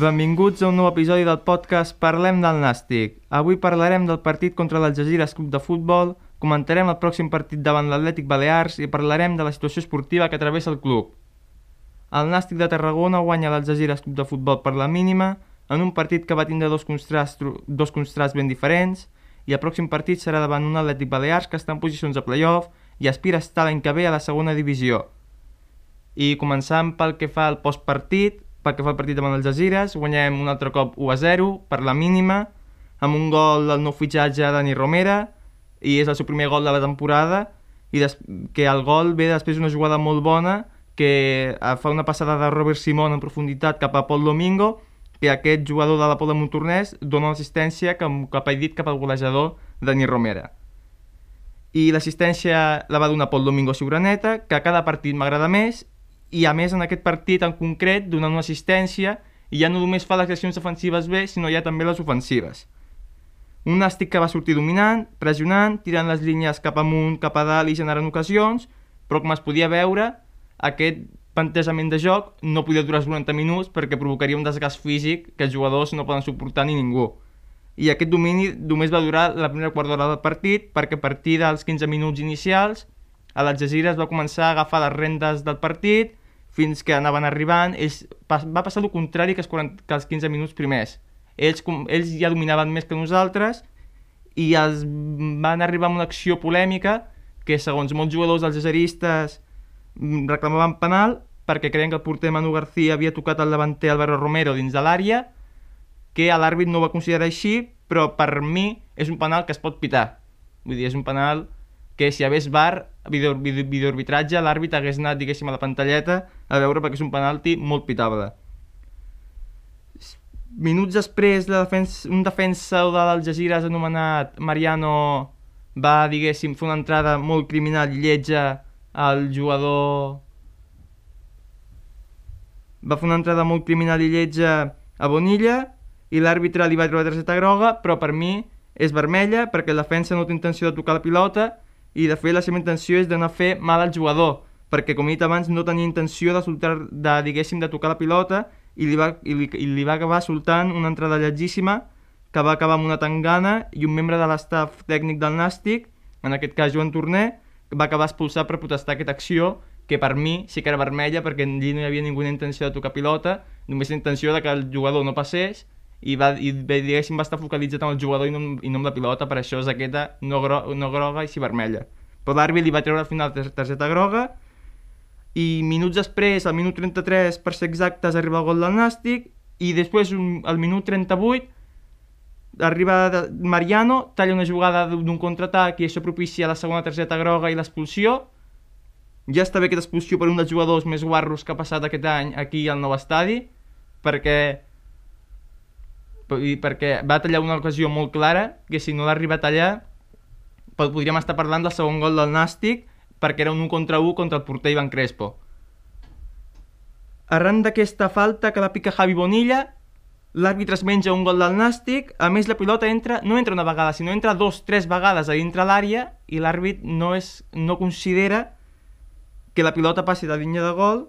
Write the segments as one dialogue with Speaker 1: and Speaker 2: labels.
Speaker 1: Benvinguts a un nou episodi del podcast Parlem del Nàstic. Avui parlarem del partit contra l'Algeciras Club de Futbol, comentarem el pròxim partit davant l'Atlètic Balears i parlarem de la situació esportiva que travessa el club. El Nàstic de Tarragona guanya l'Algeciras Club de Futbol per la mínima en un partit que va tindre dos contrasts, dos contrasts ben diferents i el pròxim partit serà davant un Atlètic Balears que està en posicions de playoff i aspira a estar l'any que ve a la segona divisió. I començant pel que fa al postpartit, pel que fa al partit davant els Jazeeres, guanyem un altre cop 1 a 0 per la mínima, amb un gol del nou fitxatge de Dani Romera, i és el seu primer gol de la temporada, i des... que el gol ve després d'una jugada molt bona, que eh, fa una passada de Robert Simón en profunditat cap a Pol Domingo, que aquest jugador de la Pola Montornès dona l'assistència cap, cap a dit cap al golejador Dani Romera. I l'assistència la va donar Pol Domingo Siuraneta, que a cada partit m'agrada més i a més en aquest partit en concret donant una assistència i ja no només fa les accions defensives bé, sinó ja també les ofensives. Un nàstic que va sortir dominant, pressionant, tirant les línies cap amunt, cap a dalt i generant ocasions, però com es podia veure, aquest plantejament de joc no podia durar 90 minuts perquè provocaria un desgast físic que els jugadors no poden suportar ni ningú. I aquest domini només va durar la primera quart d'hora del partit perquè a partir dels 15 minuts inicials a l'Algeciras va començar a agafar les rendes del partit fins que anaven arribant, ells, va passar el contrari que els, 40, que els 15 minuts primers. Ells, ells ja dominaven més que nosaltres i els van arribar a una acció polèmica que segons molts jugadors dels jazeristes mm, reclamaven penal perquè creien que el porter Manu García havia tocat el davanter Álvaro Romero dins de l'àrea que l'àrbit no ho va considerar així però per mi és un penal que es pot pitar vull dir, és un penal que si hi hagués bar, video, video, videoarbitratge, l'àrbit hagués anat, diguéssim, a la pantalleta a veure perquè és un penalti molt pitable. Minuts després, la defensa, un defensa de l'Algeciras anomenat Mariano va, diguéssim, fer una entrada molt criminal i lletja al jugador... Va fer una entrada molt criminal i lletja a Bonilla i l'àrbitre li va treure targeta groga, però per mi és vermella perquè la defensa no té intenció de tocar la pilota i de fet la seva intenció és d'anar a fer mal al jugador, perquè com he dit abans no tenia intenció de, soltar, de diguéssim, de tocar la pilota i li, va, i li, i li va acabar soltant una entrada lletgíssima que va acabar amb una tangana i un membre de l'estaf tècnic del Nàstic, en aquest cas Joan Torner, va acabar expulsat per protestar aquesta acció que per mi sí que era vermella perquè allí no hi havia ninguna intenció de tocar pilota, només la intenció de que el jugador no passés i, va, i diguéssim va estar focalitzat en el jugador i no, i no en la pilota, per això és aquesta no, gro, no groga i sí vermella. Però l'àrbit li va treure al final targeta groga i minuts després, al minut 33, per ser exactes, arriba el gol del Nàstic i després, al minut 38, arriba Mariano, talla una jugada d'un contraatac i això propicia la segona targeta groga i l'expulsió. Ja està bé aquesta expulsió per un dels jugadors més guarros que ha passat aquest any aquí al nou estadi, perquè perquè va tallar una ocasió molt clara, que si no l'arriba a tallar podríem estar parlant del segon gol del Nàstic perquè era un 1 contra 1 contra el porter Ivan Crespo. Arran d'aquesta falta que la pica Javi Bonilla, l'àrbitre es menja un gol del Nàstic, a més la pilota entra, no entra una vegada, sinó entra dos, tres vegades a dintre l'àrea i l'àrbit no, és, no considera que la pilota passi de línia de gol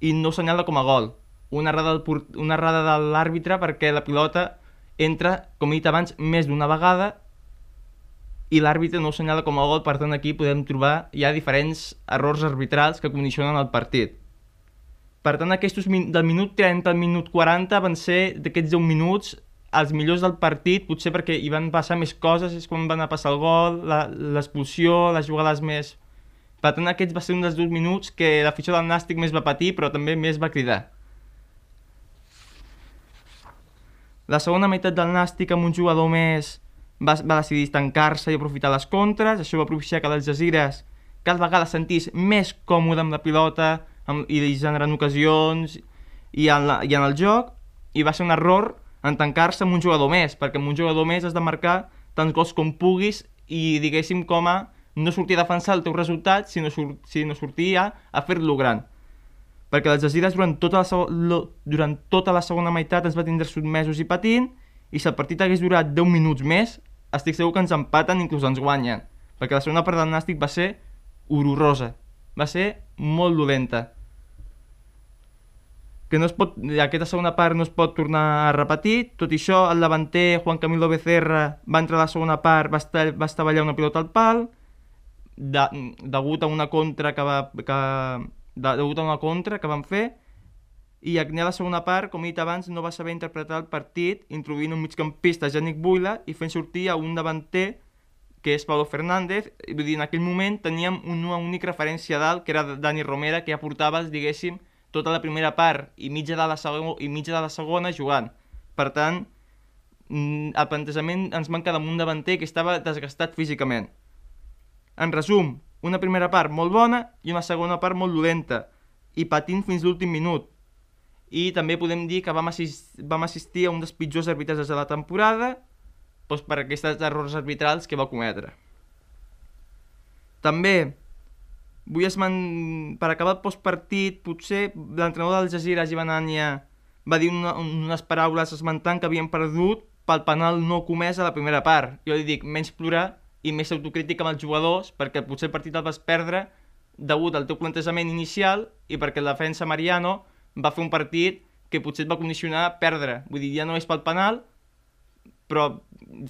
Speaker 1: i no senyala com a gol una errada, del, una errada de l'àrbitre perquè la pilota entra, com he dit abans, més d'una vegada i l'àrbitre no ho senyala com a gol, per tant aquí podem trobar ja diferents errors arbitrals que condicionen el partit. Per tant, aquests del minut 30 al minut 40 van ser d'aquests 10 minuts els millors del partit, potser perquè hi van passar més coses, és quan van a passar el gol, l'expulsió, les jugades més... Per tant, aquests va ser un dels dos minuts que l'afició del Nàstic més va patir, però també més va cridar. La segona meitat del Nàstic amb un jugador més va, va decidir estancar-se i aprofitar les contres, això va propiciar que les Jazires cada vegada sentís més còmode amb la pilota amb, i generant ocasions i en, la, i en el joc i va ser un error en tancar-se amb un jugador més, perquè amb un jugador més has de marcar tants gols com puguis i diguéssim com a no sortir a defensar el teu resultat, sinó, sur sinó sortir a, a fer-lo gran. Perquè les Jazires durant tota, la durant tota la segona meitat ens va tindre sotmesos i patint, i si el partit hagués durat 10 minuts més, estic segur que ens empaten inclús ens guanyen. Perquè la segona part del Nàstic va ser horrorosa. Va ser molt dolenta que no es pot, aquesta segona part no es pot tornar a repetir, tot i això el davanter Juan Camilo Becerra va entrar a la segona part, va, estar, va estavellar una pilota al pal, de, degut a una contra que va, que, de, degut a una contra que van fer, i a la segona part, com he dit abans, no va saber interpretar el partit, introduint un migcampista, Janic Buila, i fent sortir a un davanter, que és Pablo Fernández, vull dir, en aquell moment teníem una única referència dalt, que era Dani Romera, que ja portava, diguéssim, tota la primera part i mitja de la, segona, i mitja de la segona jugant. Per tant, mm, el plantejament ens manca damunt davanter que estava desgastat físicament. En resum, una primera part molt bona i una segona part molt dolenta i patint fins l'últim minut. I també podem dir que vam, assist, vam assistir a un dels pitjors arbitratges de la temporada doncs per aquests errors arbitrals que va cometre. També vull esment... per acabar el postpartit, potser l'entrenador del Jazeera, Gibanania, va dir una, unes paraules esmentant que havien perdut pel penal no comès a la primera part. Jo li dic, menys plorar i més autocrítica amb els jugadors, perquè potser el partit el vas perdre degut al teu plantejament inicial i perquè el defensa Mariano va fer un partit que potser et va condicionar a perdre. Vull dir, ja no és pel penal, però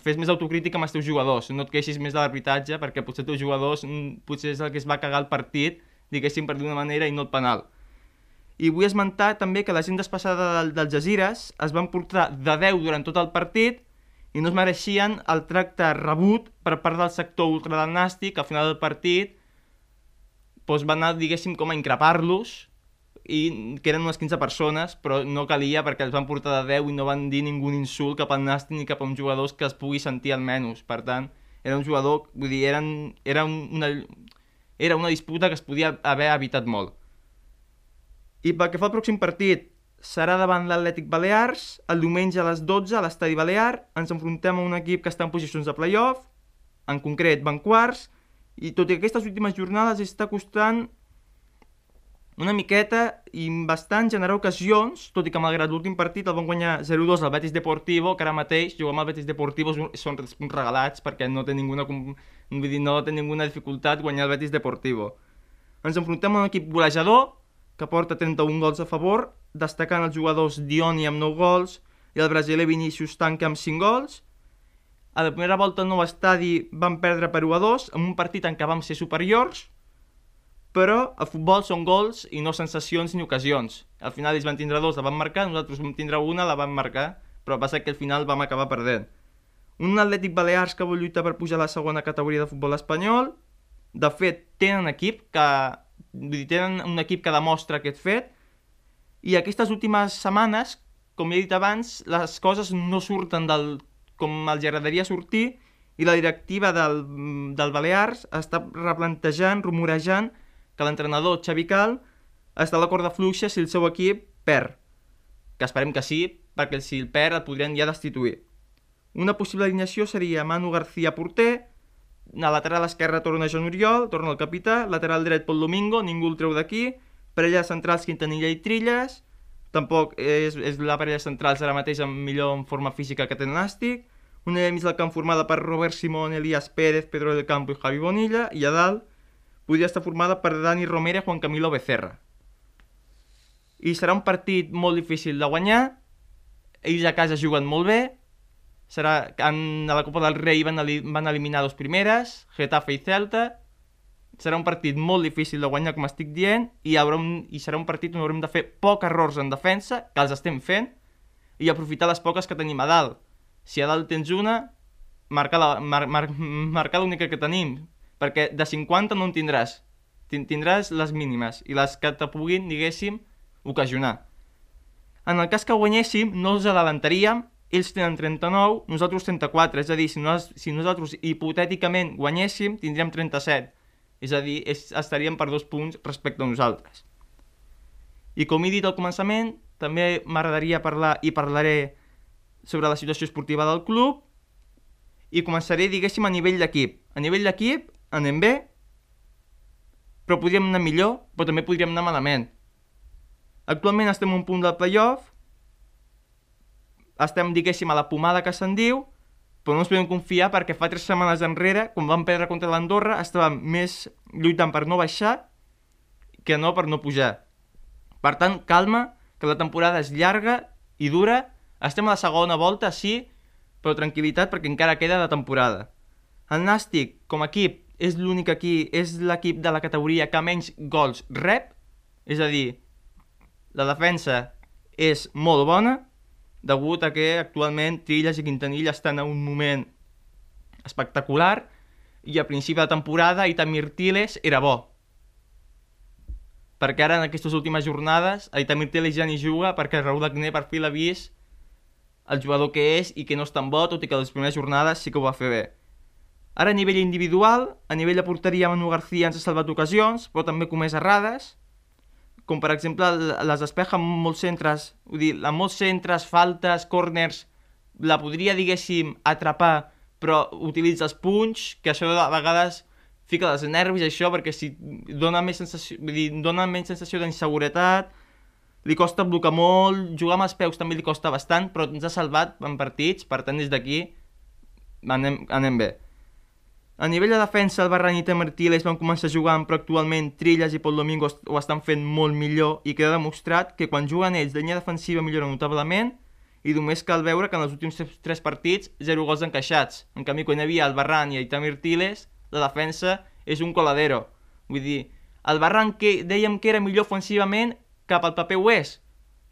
Speaker 1: fes més autocrítica amb els teus jugadors, no et queixis més de l'arbitratge perquè potser els teus jugadors mm, potser és el que es va cagar el partit, diguéssim per d'una manera i no el penal. I vull esmentar també que la gent despassada del, del Jazires es van portar de 10 durant tot el partit i no es mereixien el tracte rebut per part del sector ultradanàstic al final del partit doncs va anar, diguéssim, com a increpar-los i que eren unes 15 persones, però no calia perquè els van portar de 10 i no van dir ningú insult cap al Nàstic ni cap a uns jugadors que es pugui sentir almenys. Per tant, era un jugador, vull dir, eren, era, una, era una disputa que es podia haver evitat molt. I pel que fa al pròxim partit, serà davant l'Atlètic Balears, el diumenge a les 12 a l'Estadi Balear, ens enfrontem a un equip que està en posicions de playoff, en concret van quarts, i tot i que aquestes últimes jornades està costant una miqueta i bastant generar ocasions, tot i que malgrat l'últim partit el van guanyar 0-2 al Betis Deportivo, que ara mateix jugar amb el Betis Deportivo són regalats perquè no té ninguna, vull dir, no té ninguna dificultat guanyar el Betis Deportivo. Ens enfrontem a un equip golejador que porta 31 gols a favor, destacant els jugadors Dioni amb 9 gols i el brasiler Vinicius Tanque amb 5 gols. A la primera volta al nou estadi vam perdre per 1 a 2, en un partit en què vam ser superiors, però el futbol són gols i no sensacions ni ocasions. Al final ells van tindre dos, la van marcar, nosaltres vam tindre una, la van marcar, però passa que al final vam acabar perdent. Un Atlètic Balears que vol lluitar per pujar a la segona categoria de futbol espanyol. De fet, tenen equip que... Dir, tenen un equip que demostra aquest fet. I aquestes últimes setmanes, com he dit abans, les coses no surten del com els agradaria sortir i la directiva del, del Balears està replantejant, rumorejant que l'entrenador Xavi Cal està a la corda fluixa si el seu equip perd, que esperem que sí, perquè si el perd el podrien ja destituir. Una possible alineació seria Manu García porter, a lateral esquerra torna Joan Oriol, torna el capità, lateral dret Pol Domingo, ningú el treu d'aquí, parella centrals Quintanilla i Trilles, tampoc és, és la parella centrals ara mateix amb millor en forma física que té Nàstic, una mig del camp formada per Robert Simón, Elias Pérez, Pedro del Campo i Javi Bonilla, i a dalt podria estar formada per Dani Romero i Juan Camilo Becerra. I serà un partit molt difícil de guanyar, ells a casa juguen molt bé, serà, en, a la Copa del Rei van, van eliminar dos primeres, Getafe i Celta, serà un partit molt difícil de guanyar, com estic dient, i, haurà un, i serà un partit on haurem de fer pocs errors en defensa, que els estem fent, i aprofitar les poques que tenim a dalt. Si a dalt tens una, marcar l'única mar, mar, que tenim perquè de 50 no en tindràs. Tindràs les mínimes i les que te puguin, diguéssim, ocasionar. En el cas que guanyéssim, no els adelantaríem, ells tenen 39, nosaltres 34, és a dir, si, no, si nosaltres hipotèticament guanyéssim, tindríem 37, és a dir, és, estaríem per dos punts respecte a nosaltres. I com he dit al començament, també m'agradaria parlar i parlaré sobre la situació esportiva del club i començaré, diguéssim, a nivell d'equip. A nivell d'equip anem bé, però podríem anar millor, però també podríem anar malament. Actualment estem a un punt del playoff, estem, diguéssim, a la pomada que se'n diu, però no ens podem confiar perquè fa tres setmanes enrere, quan vam perdre contra l'Andorra, estàvem més lluitant per no baixar que no per no pujar. Per tant, calma, que la temporada és llarga i dura, estem a la segona volta, sí, però tranquil·litat perquè encara queda la temporada. El Nàstic, com a equip, és l'únic aquí, és l'equip de la categoria que menys gols rep, és a dir, la defensa és molt bona, degut a que actualment Trilles i Quintanilla estan en un moment espectacular i a principi de temporada Itamir Tiles era bo. Perquè ara en aquestes últimes jornades Itamir Tiles ja ni juga perquè Raúl Agné per fi l'ha vist el jugador que és i que no és tan bo, tot i que les primeres jornades sí que ho va fer bé. Ara a nivell individual, a nivell de porteria Manu García ens ha salvat ocasions, però també comès errades, com per exemple les despeja amb molts centres, vull dir, amb molts centres, faltes, corners, la podria, diguéssim, atrapar, però utilitza els punys, que això a vegades fica els nervis, això, perquè si dona més sensació, vull dir, dona menys sensació d'inseguretat, li costa blocar molt, jugar amb els peus també li costa bastant, però ens ha salvat en partits, per tant, des d'aquí anem, anem bé. A nivell de defensa, el Barran i Martínez van començar jugant, però actualment Trilles i Pol Domingo ho estan fent molt millor i queda demostrat que quan juguen ells, la línia defensiva millora notablement i només cal veure que en els últims tres partits, zero gols encaixats. En canvi, quan hi havia el Barran i Itamir Tiles, la defensa és un coladero. Vull dir, el Barran que dèiem que era millor ofensivament, cap al paper ho és.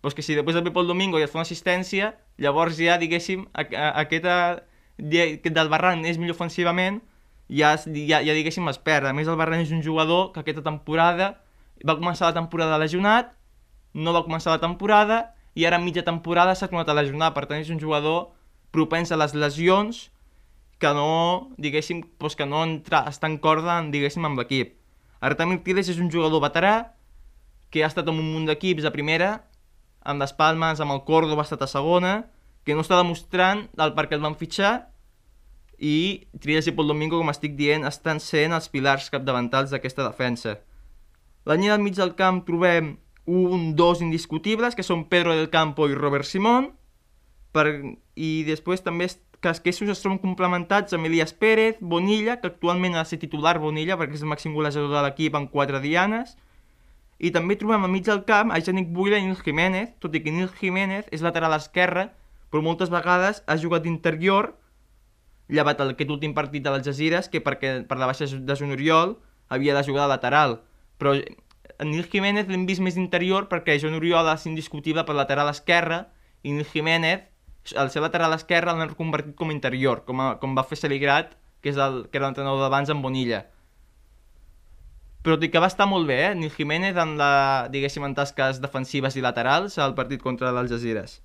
Speaker 1: Però que si després el Pol Domingo i et fa una assistència, llavors ja, diguéssim, aquesta del Barran és millor ofensivament, ja, ja, ja diguéssim es perd. A més, el Barran és un jugador que aquesta temporada va començar la temporada lesionat, no va començar la temporada i ara mitja temporada s'ha tornat a lesionar. Per tant, és un jugador propens a les lesions que no, diguéssim, doncs que no entra, està en corda, diguéssim, amb l'equip. Artemir Tiles és un jugador veterà que ha estat en un munt d'equips a primera, amb les Palmes, amb el Córdoba ha estat a segona, que no està demostrant el per què el van fitxar i Trias i Pol Domingo, com estic dient, estan sent els pilars capdavantals d'aquesta defensa. La línia del mig del camp trobem un, dos indiscutibles, que són Pedro del Campo i Robert Simón, per, i després també que els queixos es troben complementats amb Elias Pérez, Bonilla, que actualment ha de ser titular Bonilla perquè és el màxim golejador de l'equip en quatre dianes, i també trobem al mig del camp a Janic Buila i Nil Jiménez, tot i que Nil Jiménez és lateral esquerre, però moltes vegades ha jugat d'interior llevat aquest últim partit de Jazires, que perquè per la baixa de Joan Oriol havia de jugar lateral. Però Nil Jiménez l'hem vist més interior perquè Joan Oriol és indiscutible per lateral esquerra i Nil Jiménez, el seu lateral esquerre l'han reconvertit com a interior, com, a, com va fer Saligrat, que, és el, que era l'entrenador d'abans amb Bonilla. Però dic que va estar molt bé, eh? Nil Jiménez en, la, diguéssim, en tasques defensives i laterals al partit contra l'Algeciras.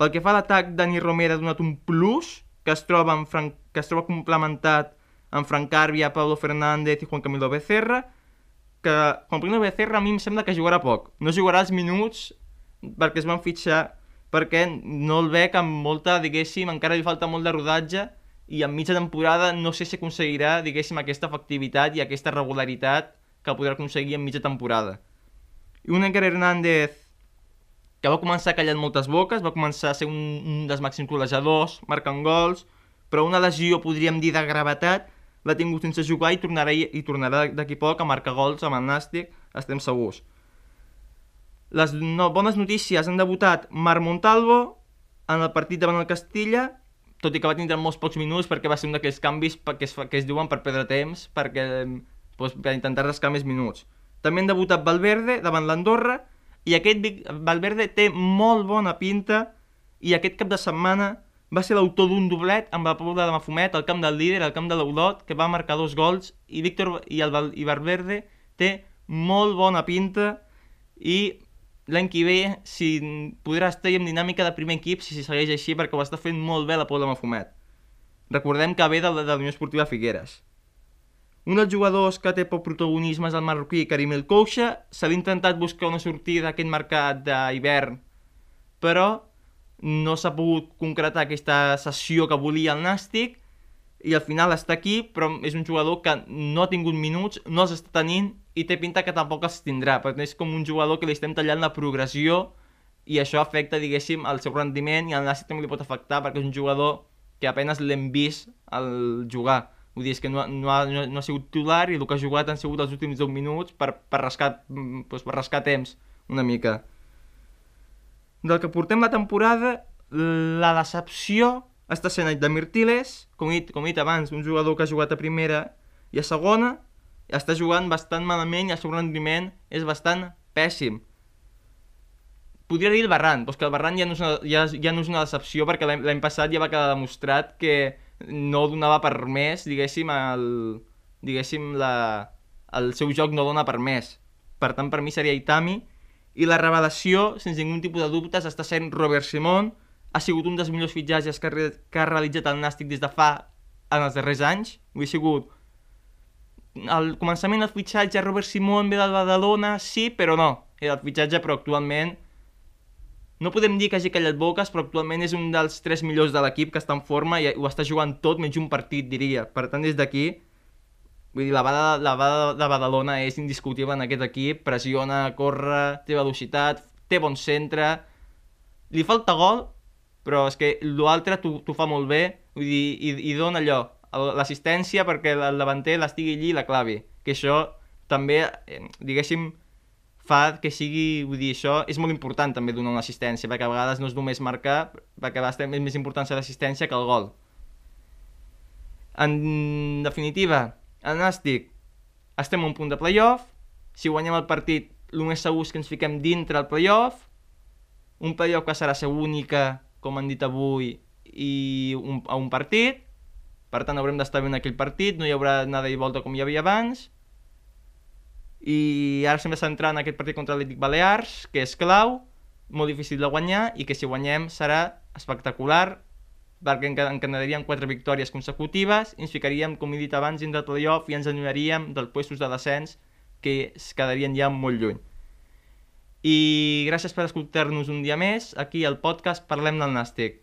Speaker 1: Pel que fa a l'atac, Dani Romero ha donat un plus que es troba, en Fran... que es troba complementat amb Frank Carbia, Pablo Fernández i Juan Camilo Becerra, que Juan Camilo Becerra a mi em sembla que jugarà poc. No jugarà els minuts perquè es van fitxar, perquè no el veig amb molta, diguéssim, encara li falta molt de rodatge i en mitja temporada no sé si aconseguirà, diguéssim, aquesta efectivitat i aquesta regularitat que podrà aconseguir en mitja temporada. I un Encar Hernández que va començar callant moltes boques, va començar a ser un, un dels màxims golejadors, marcant gols, però una lesió, podríem dir, de gravetat, l'ha tingut sense jugar i tornarà, i tornarà d'aquí poc a marcar gols amb el Nàstic, estem segurs. Les no, bones notícies han debutat Marc Montalvo en el partit davant el Castilla, tot i que va tindre molts pocs minuts perquè va ser un d'aquells canvis que es, que es diuen per perdre temps, perquè, doncs, per intentar rascar més minuts. També han debutat Valverde davant l'Andorra, i aquest Valverde té molt bona pinta i aquest cap de setmana va ser l'autor d'un doblet amb la Pobla de Mafumet al camp del líder, al camp de l'Olot, que va marcar dos gols i Víctor i, el, i Valverde té molt bona pinta i l'any que ve si podrà estar en dinàmica de primer equip si, si segueix així perquè ho està fent molt bé la Pobla de Mafumet. Recordem que ve de, de la Unió Esportiva Figueres. Un dels jugadors que té poc protagonisme és el marroquí Karim El Koucha. S'ha intentat buscar una sortida d'aquest mercat d'hivern, però no s'ha pogut concretar aquesta sessió que volia el Nàstic i al final està aquí, però és un jugador que no ha tingut minuts, no els està tenint i té pinta que tampoc els tindrà, perquè és com un jugador que li estem tallant la progressió i això afecta, diguéssim, el seu rendiment i al Nàstic també li pot afectar perquè és un jugador que apenas l'hem vist al jugar. És que no, no, ha, no, ha sigut titular i el que ha jugat han sigut els últims 10 minuts per, per, rascar, doncs per rascar temps una mica. Del que portem la temporada, la decepció està sent de Mirtiles, com he, dit, com he dit abans, un jugador que ha jugat a primera i a segona, està jugant bastant malament i el seu rendiment és bastant pèssim. Podria dir el Barran, però que el Barran ja no és una, ja, ja no és una decepció perquè l'any passat ja va quedar demostrat que no donava per més, diguéssim, el, diguéssim la, el seu joc no dona per més. Per tant, per mi seria Itami. I la revelació, sense ningú tipus de dubtes, està sent Robert Simon, ha sigut un dels millors fitxatges que, que ha realitzat el Nàstic des de fa en els darrers anys. Ho ha sigut al començament del fitxatge Robert Simon ve del Badalona, sí, però no. Era el fitxatge, però actualment no podem dir que hagi callat boques, però actualment és un dels tres millors de l'equip que està en forma i ho està jugant tot menys un partit, diria. Per tant, des d'aquí, vull dir, la bada, la bada de Badalona és indiscutible en aquest equip, pressiona, corre, té velocitat, té bon centre, li falta gol, però és que l'altre t'ho fa molt bé, vull dir, i, i dona allò, l'assistència perquè el davanter l'estigui allí i la clavi, que això també, eh, diguéssim, fa que sigui, vull dir, això és molt important també donar una assistència, perquè a vegades no és només marcar, perquè a vegades és més ser l'assistència que el gol. En definitiva, el Nàstic estem a un punt de playoff, si guanyem el partit, el més segur que ens fiquem dintre el playoff, un playoff que serà ser única com han dit avui, i un, a un partit. Per tant, haurem d'estar ben aquell partit, no hi haurà nada i volta com hi havia abans. I ara s'hem de centrar en aquest partit contra l'Atlètic Balears, que és clau, molt difícil de guanyar, i que si guanyem serà espectacular, perquè en quedaríem quatre victòries consecutives, ens ficaríem, com he dit abans, dins del playoff i ens allunyaríem dels puestos de descens que es quedarien ja molt lluny. I gràcies per escoltar-nos un dia més aquí al podcast Parlem del Nàstic.